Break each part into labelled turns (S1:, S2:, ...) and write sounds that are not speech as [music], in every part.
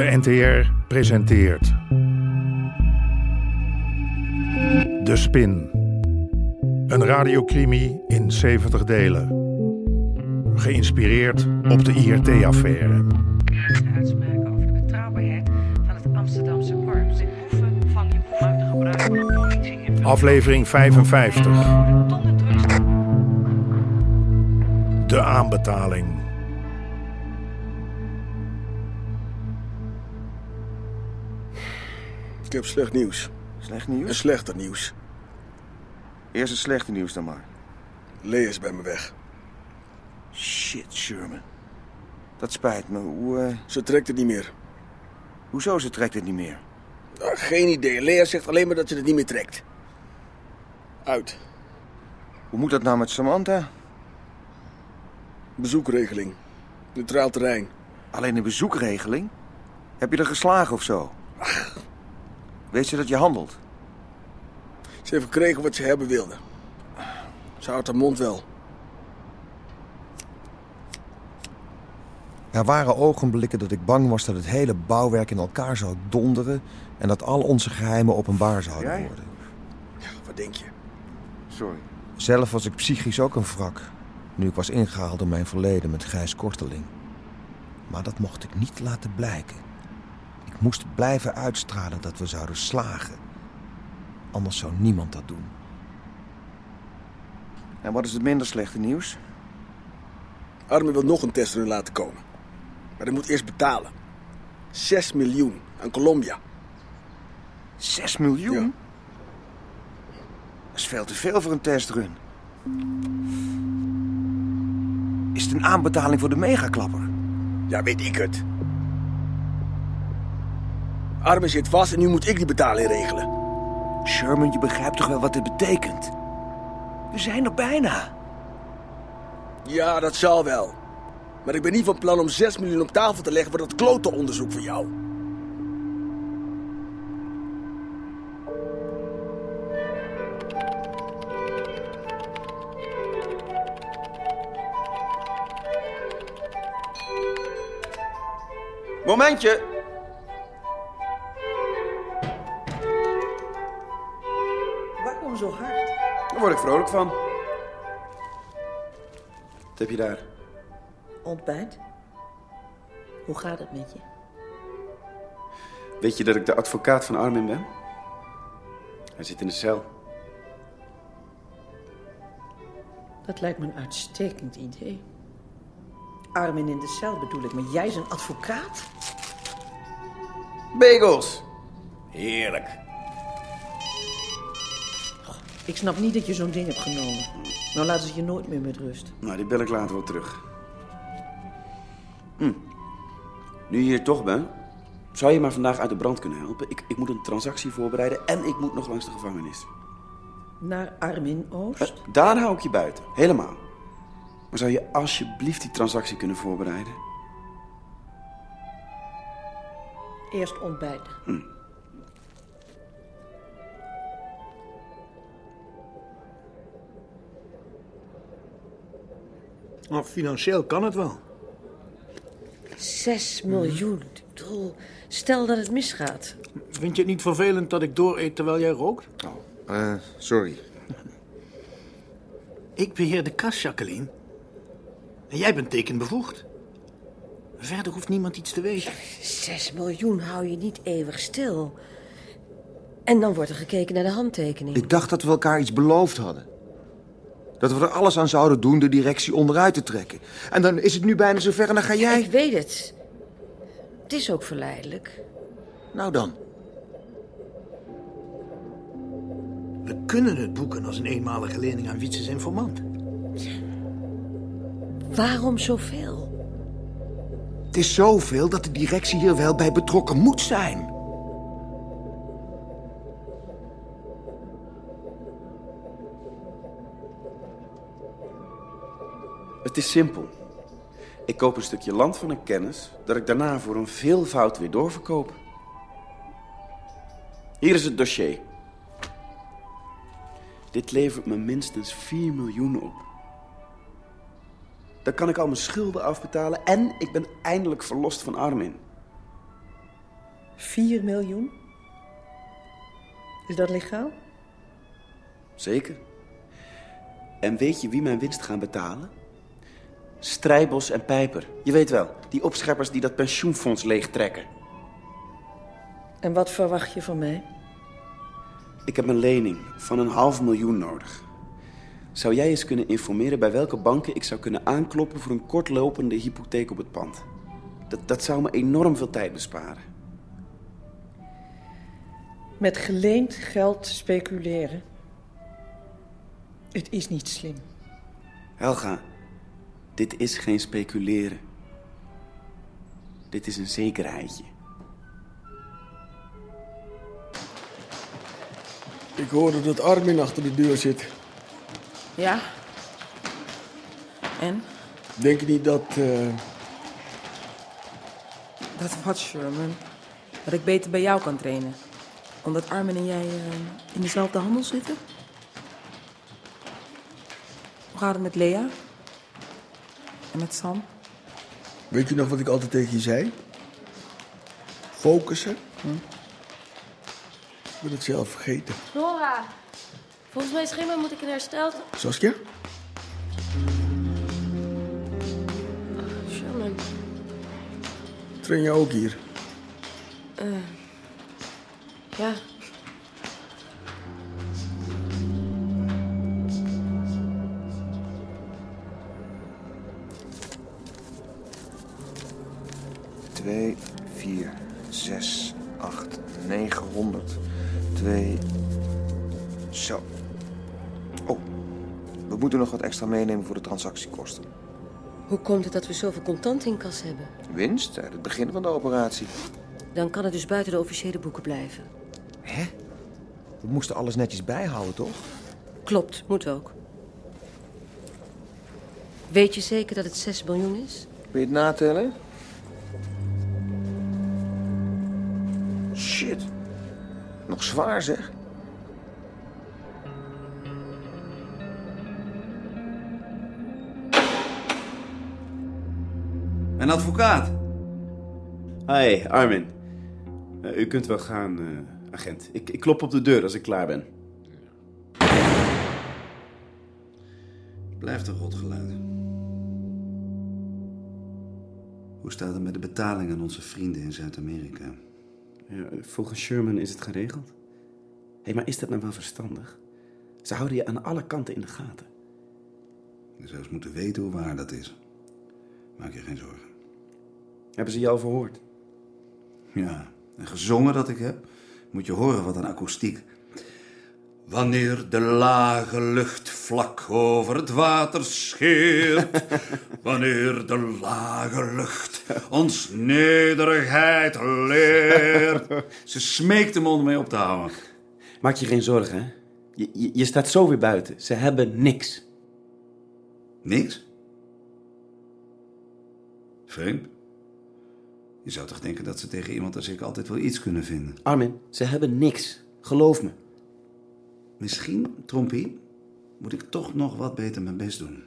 S1: De NTR presenteert. De Spin. Een radiocrimi in 70 delen. Geïnspireerd op de IRT-affaire.
S2: uitspraken over de betrouwbaarheid van het Amsterdamse korps. Je van in
S1: Aflevering 55.
S2: tonnen drugs.
S1: De aanbetaling.
S3: Ik heb slecht nieuws.
S4: Slecht
S3: En
S4: nieuws?
S3: slechter nieuws.
S4: Eerst het slechte nieuws dan maar.
S3: Lea is bij me weg.
S4: Shit, Sherman. Dat spijt me. Hoe, eh,
S3: Ze trekt het niet meer.
S4: hoezo ze trekt het niet meer?
S3: Nou, geen idee. Lea zegt alleen maar dat ze het niet meer trekt. Uit.
S4: Hoe moet dat nou met Samantha?
S3: Bezoekregeling. Neutraal terrein.
S4: Alleen een bezoekregeling? Heb je er geslagen of zo? Weet ze dat je handelt?
S3: Ze heeft gekregen wat ze hebben wilde. Ze houdt haar mond wel.
S4: Er waren ogenblikken dat ik bang was dat het hele bouwwerk in elkaar zou donderen... en dat al onze geheimen openbaar zouden
S3: Jij?
S4: worden.
S3: Wat denk je?
S4: Sorry. Zelf was ik psychisch ook een wrak. Nu ik was ingehaald door mijn verleden met Gijs Korteling. Maar dat mocht ik niet laten blijken. Moest blijven uitstralen dat we zouden slagen. Anders zou niemand dat doen. En wat is het minder slechte nieuws?
S3: Armin wil nog een testrun laten komen. Maar hij moet eerst betalen. 6 miljoen aan Colombia.
S4: 6 miljoen?
S3: Ja.
S4: Dat is veel te veel voor een testrun. Is het een aanbetaling voor de megaklapper?
S3: Ja, weet ik het. Armin zit vast en nu moet ik die betaling regelen.
S4: Sherman, je begrijpt toch wel wat dit betekent? We zijn er bijna.
S3: Ja, dat zal wel. Maar ik ben niet van plan om 6 miljoen op tafel te leggen voor dat klote onderzoek van jou.
S4: Momentje.
S5: Daar word ik vrolijk van. Wat heb je daar?
S6: Ontbijt? Hoe gaat het met je?
S5: Weet je dat ik de advocaat van Armin ben? Hij zit in de cel.
S6: Dat lijkt me een uitstekend idee. Armin in de cel bedoel ik, maar jij zijn advocaat?
S5: Bagels! Heerlijk.
S6: Ik snap niet dat je zo'n ding hebt genomen. Nou laten ze je nooit meer met rust.
S5: Nou, die bel ik later wel terug. Hm. Nu je hier toch bent, zou je maar vandaag uit de brand kunnen helpen? Ik, ik moet een transactie voorbereiden en ik moet nog langs de gevangenis.
S6: Naar Armin Oost?
S5: Eh, Daar hou ik je buiten, helemaal. Maar zou je alsjeblieft die transactie kunnen voorbereiden?
S6: Eerst ontbijten.
S7: Nou, financieel kan het wel.
S6: 6 miljoen. Ik bedoel, stel dat het misgaat.
S7: Vind je het niet vervelend dat ik dooreet terwijl jij rookt?
S4: Eh, sorry.
S7: Ik beheer de kas, Jacqueline. En jij bent tekenbevoegd. Verder hoeft niemand iets te weten.
S6: 6 miljoen hou je niet eeuwig stil. En dan wordt er gekeken naar de handtekening.
S4: Ik dacht dat we elkaar iets beloofd hadden. Dat we er alles aan zouden doen de directie onderuit te trekken. En dan is het nu bijna zover en dan ga jij...
S6: Ik weet het. Het is ook verleidelijk.
S4: Nou dan.
S7: We kunnen het boeken als een eenmalige lening aan Wietses informant.
S6: Waarom zoveel?
S4: Het is zoveel dat de directie hier wel bij betrokken moet zijn.
S5: Het is simpel. Ik koop een stukje land van een kennis dat ik daarna voor een veelvoud weer doorverkoop. Hier is het dossier. Dit levert me minstens 4 miljoen op. Dan kan ik al mijn schulden afbetalen en ik ben eindelijk verlost van Armin.
S6: 4 miljoen? Is dat legaal?
S5: Zeker. En weet je wie mijn winst gaan betalen? Strijbos en Pijper. Je weet wel, die opscheppers die dat pensioenfonds leegtrekken.
S6: En wat verwacht je van mij?
S5: Ik heb een lening van een half miljoen nodig. Zou jij eens kunnen informeren bij welke banken ik zou kunnen aankloppen voor een kortlopende hypotheek op het pand? Dat, dat zou me enorm veel tijd besparen.
S6: Met geleend geld speculeren. Het is niet slim.
S5: Helga, dit is geen speculeren. Dit is een zekerheidje.
S3: Ik hoorde dat Armin achter de deur zit.
S8: Ja? En?
S3: Denk je niet dat... eh,
S8: Dat wat, Sherman? Dat ik beter bij jou kan trainen. Omdat Armin en jij eh, in dezelfde handel zitten? Hoe gaat het met Lea? En met Sam?
S3: Weet je nog wat ik altijd tegen je zei? Focussen? Ik ben het zelf vergeten.
S9: Nora, volgens mijn schema moet ik in herstel...
S3: Saskia?
S9: Sherman,
S3: Train je ook hier?
S9: ja.
S4: Nog wat extra meenemen voor de transactiekosten.
S10: Hoe komt het dat we zoveel contant in kas hebben?
S4: Winst uit het begin van de operatie.
S10: Dan kan het dus buiten de officiële boeken blijven.
S4: Hè? We moesten alles netjes bijhouden, toch?
S10: Klopt, moet ook. Weet je zeker dat het 6 miljoen is?
S4: Wil je het natellen? Shit. Nog zwaar, zeg.
S11: Een advocaat.
S5: Hi, Armin. Eh, u kunt wel gaan, eh, agent. Ik, ik klop op de deur als ik klaar ben.
S11: Blijft een rotgeluid. Hoe staat het met de betaling aan onze vrienden in Zuid-Amerika?
S5: Ja, volgens Sherman is het geregeld. Hé, hey, maar is dat nou wel verstandig? Ze houden je aan alle kanten in de gaten.
S11: Je zou eens moeten weten hoe waar dat is. Maak je geen zorgen.
S5: Hebben ze jou verhoord?
S11: Ja, en gezongen dat ik heb, moet je horen wat een akoestiek. Wanneer de lage lucht vlak over het water scheert. [laughs] wanneer de lage lucht ons nederigheid leert. Ze smeekt hem om mee op te houden.
S5: Maak je geen zorgen, hè? Je, je, je staat zo weer buiten. Ze hebben niks.
S11: Niks? Vreemd. Je zou toch denken dat ze tegen iemand als ik altijd wel iets kunnen vinden.
S5: Armin, ze hebben niks. Geloof me.
S11: Misschien, Trompie, moet ik toch nog wat beter mijn best doen.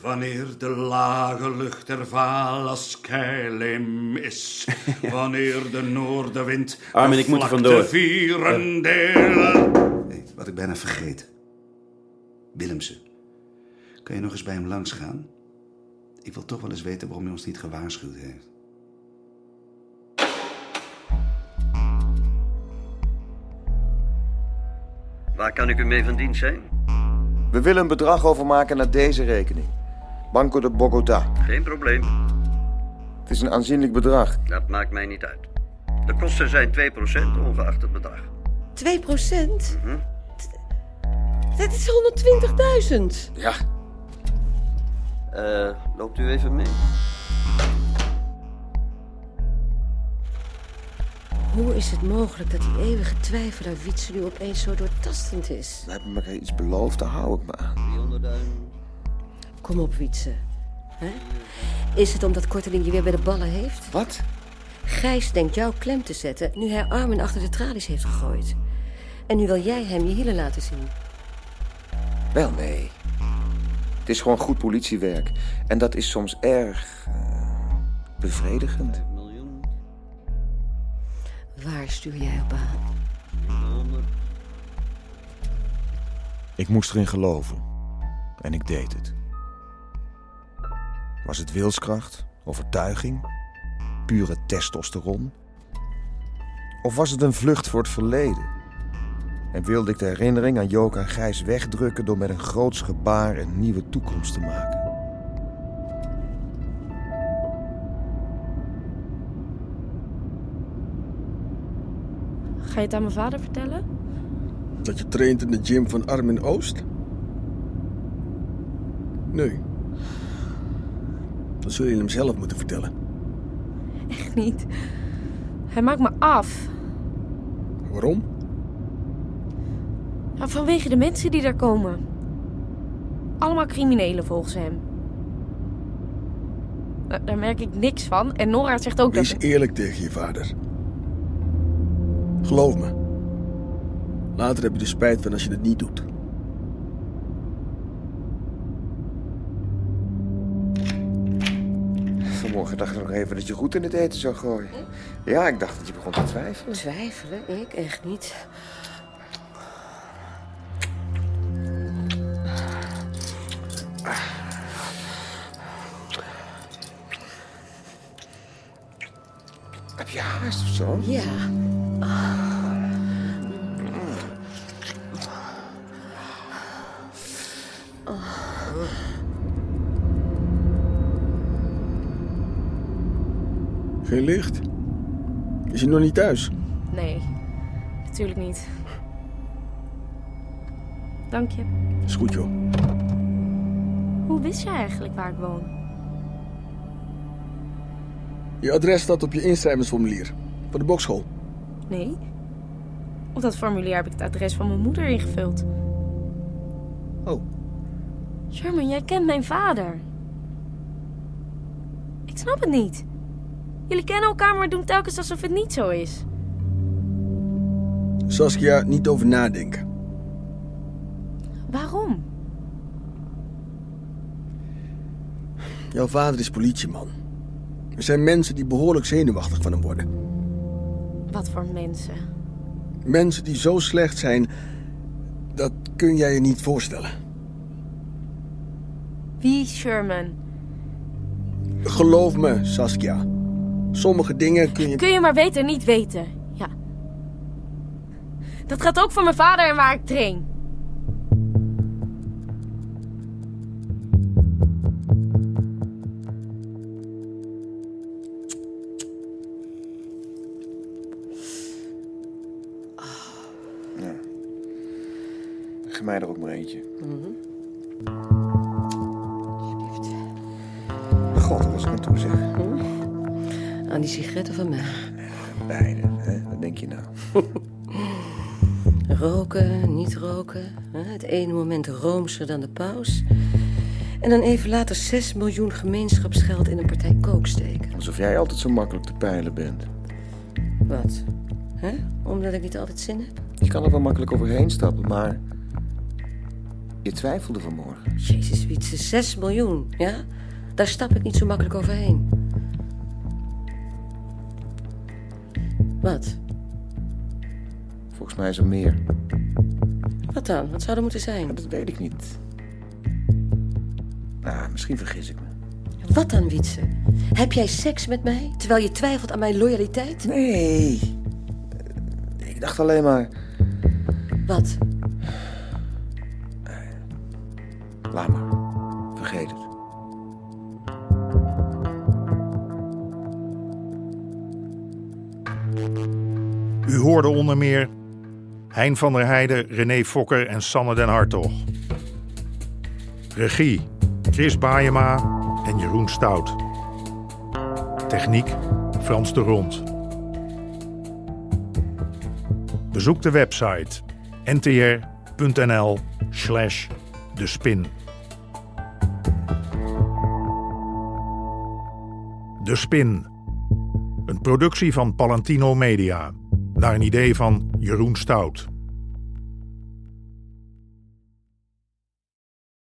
S11: Wanneer de lage lucht er vaal als keilim is. [laughs] Wanneer de noordenwind
S5: Armin, ik moet er vandoor.
S11: vieren delen. Hey, wat ik bijna vergeet. Willemsen. Kan je nog eens bij hem langs gaan? Ik wil toch wel eens weten waarom hij ons niet gewaarschuwd heeft.
S12: Waar kan ik u mee van dienst zijn?
S4: We willen een bedrag overmaken naar deze rekening. Banco de Bogota.
S12: Geen probleem.
S4: Het is een aanzienlijk bedrag.
S12: Dat maakt mij niet uit. De kosten zijn 2% ongeacht het bedrag.
S10: 2 procent?
S12: Mhm.
S10: Dat is 120.000.
S4: Ja.
S12: Eh, loopt u even mee?
S10: Hoe is het mogelijk dat die eeuwige twijfelaar Wietse nu opeens zo doortastend is?
S4: We hebben elkaar iets beloofd, daar hou ik me aan.
S12: 300.000.
S10: Kom op, Wietse. Hè? Is het omdat Korteling je weer bij de ballen heeft?
S4: Wat?
S10: Gijs denkt jou klem te zetten nu hij Armin achter de tralies heeft gegooid. En nu wil jij hem je hielen laten zien.
S4: Wel, nee. Het is gewoon goed politiewerk. En dat is soms erg... eh, bevredigend.
S10: Waar stuur jij op aan?
S4: Ik moest erin geloven. En ik deed het. Was het wilskracht, overtuiging, pure testosteron? Of was het een vlucht voor het verleden? En wilde ik de herinnering aan Jook en Gijs wegdrukken door met een groots gebaar een nieuwe toekomst te maken?
S9: Ga je het aan mijn vader vertellen?
S3: Dat je traint in de gym van Armin Oost? Nee. Dat zul je hem zelf moeten vertellen.
S9: Echt niet. Hij maakt me af.
S3: Waarom?
S9: Nou, vanwege de mensen die daar komen. Allemaal criminelen volgens hem. Nou, Daar merk ik niks van. En Nora zegt ook
S3: Wees
S9: dat...
S3: eerlijk tegen je vader. Geloof me. Later heb je er spijt van als je het niet doet.
S4: Vanmorgen dacht ik nog even dat je goed in het eten zou gooien. Ja, ik dacht dat je begon te twijfelen.
S10: Twijfelen? Ik echt niet.
S3: Geen licht? Is je nog niet thuis?
S9: Nee, natuurlijk niet. Dank je.
S3: Is goed, joh.
S9: Hoe wist jij eigenlijk waar ik woon?
S3: Je adres staat op je inschrijvingsformulier. Van de bokschool.
S9: Nee. Op dat formulier heb ik het adres van mijn moeder ingevuld.
S3: Oh.
S9: Sherman, jij kent mijn vader. Ik snap het niet. Jullie kennen elkaar, maar doen telkens alsof het niet zo is.
S3: Saskia, niet over nadenken.
S9: Waarom?
S3: Jouw vader is politieman. Er zijn mensen die behoorlijk zenuwachtig van hem worden.
S9: Wat voor mensen?
S3: Mensen die zo slecht zijn, dat kun jij je niet voorstellen.
S9: Wie Sherman?
S3: Geloof me, Saskia. Sommige dingen kun je...
S9: Kun je maar weten, niet weten. Ja. Dat gaat ook voor mijn vader en waar ik train.
S4: Mij er ook maar eentje. God, was ik zeg.
S10: Aan die sigaretten van mij.
S4: Beide, hè? Wat denk je nou? [laughs]
S10: Roken, niet roken. hè? Het ene moment roomser dan de paus. En dan even later 6 miljoen gemeenschapsgeld in een partij kook steken.
S4: Alsof jij altijd zo makkelijk te peilen bent.
S10: Wat? Hè? Omdat ik niet altijd zin heb?
S4: Je kan er wel makkelijk overheen stappen, maar... Je twijfelde vanmorgen.
S10: Jezus, Wietse, 6 miljoen, ja? Daar stap ik niet zo makkelijk overheen. Wat?
S4: Volgens mij is er meer.
S10: Wat dan? Wat zou er moeten zijn?
S4: Dat weet ik niet. Nou, misschien vergis ik me.
S10: Wat dan, Wietse? Heb jij seks met mij, terwijl je twijfelt aan mijn loyaliteit?
S4: Nee. Ik dacht alleen maar...
S10: Wat?
S4: Laat maar. Vergeet het.
S1: U hoorde onder meer Hein van der Heijden, René Fokker en Sanne den Hartog. Regie Chris Baayema en Jeroen Stout. Techniek Frans de Rond. Bezoek de website ntr.nl slash de spin. De Spin. Een productie van Palantino Media. Naar een idee van Jeroen Stout.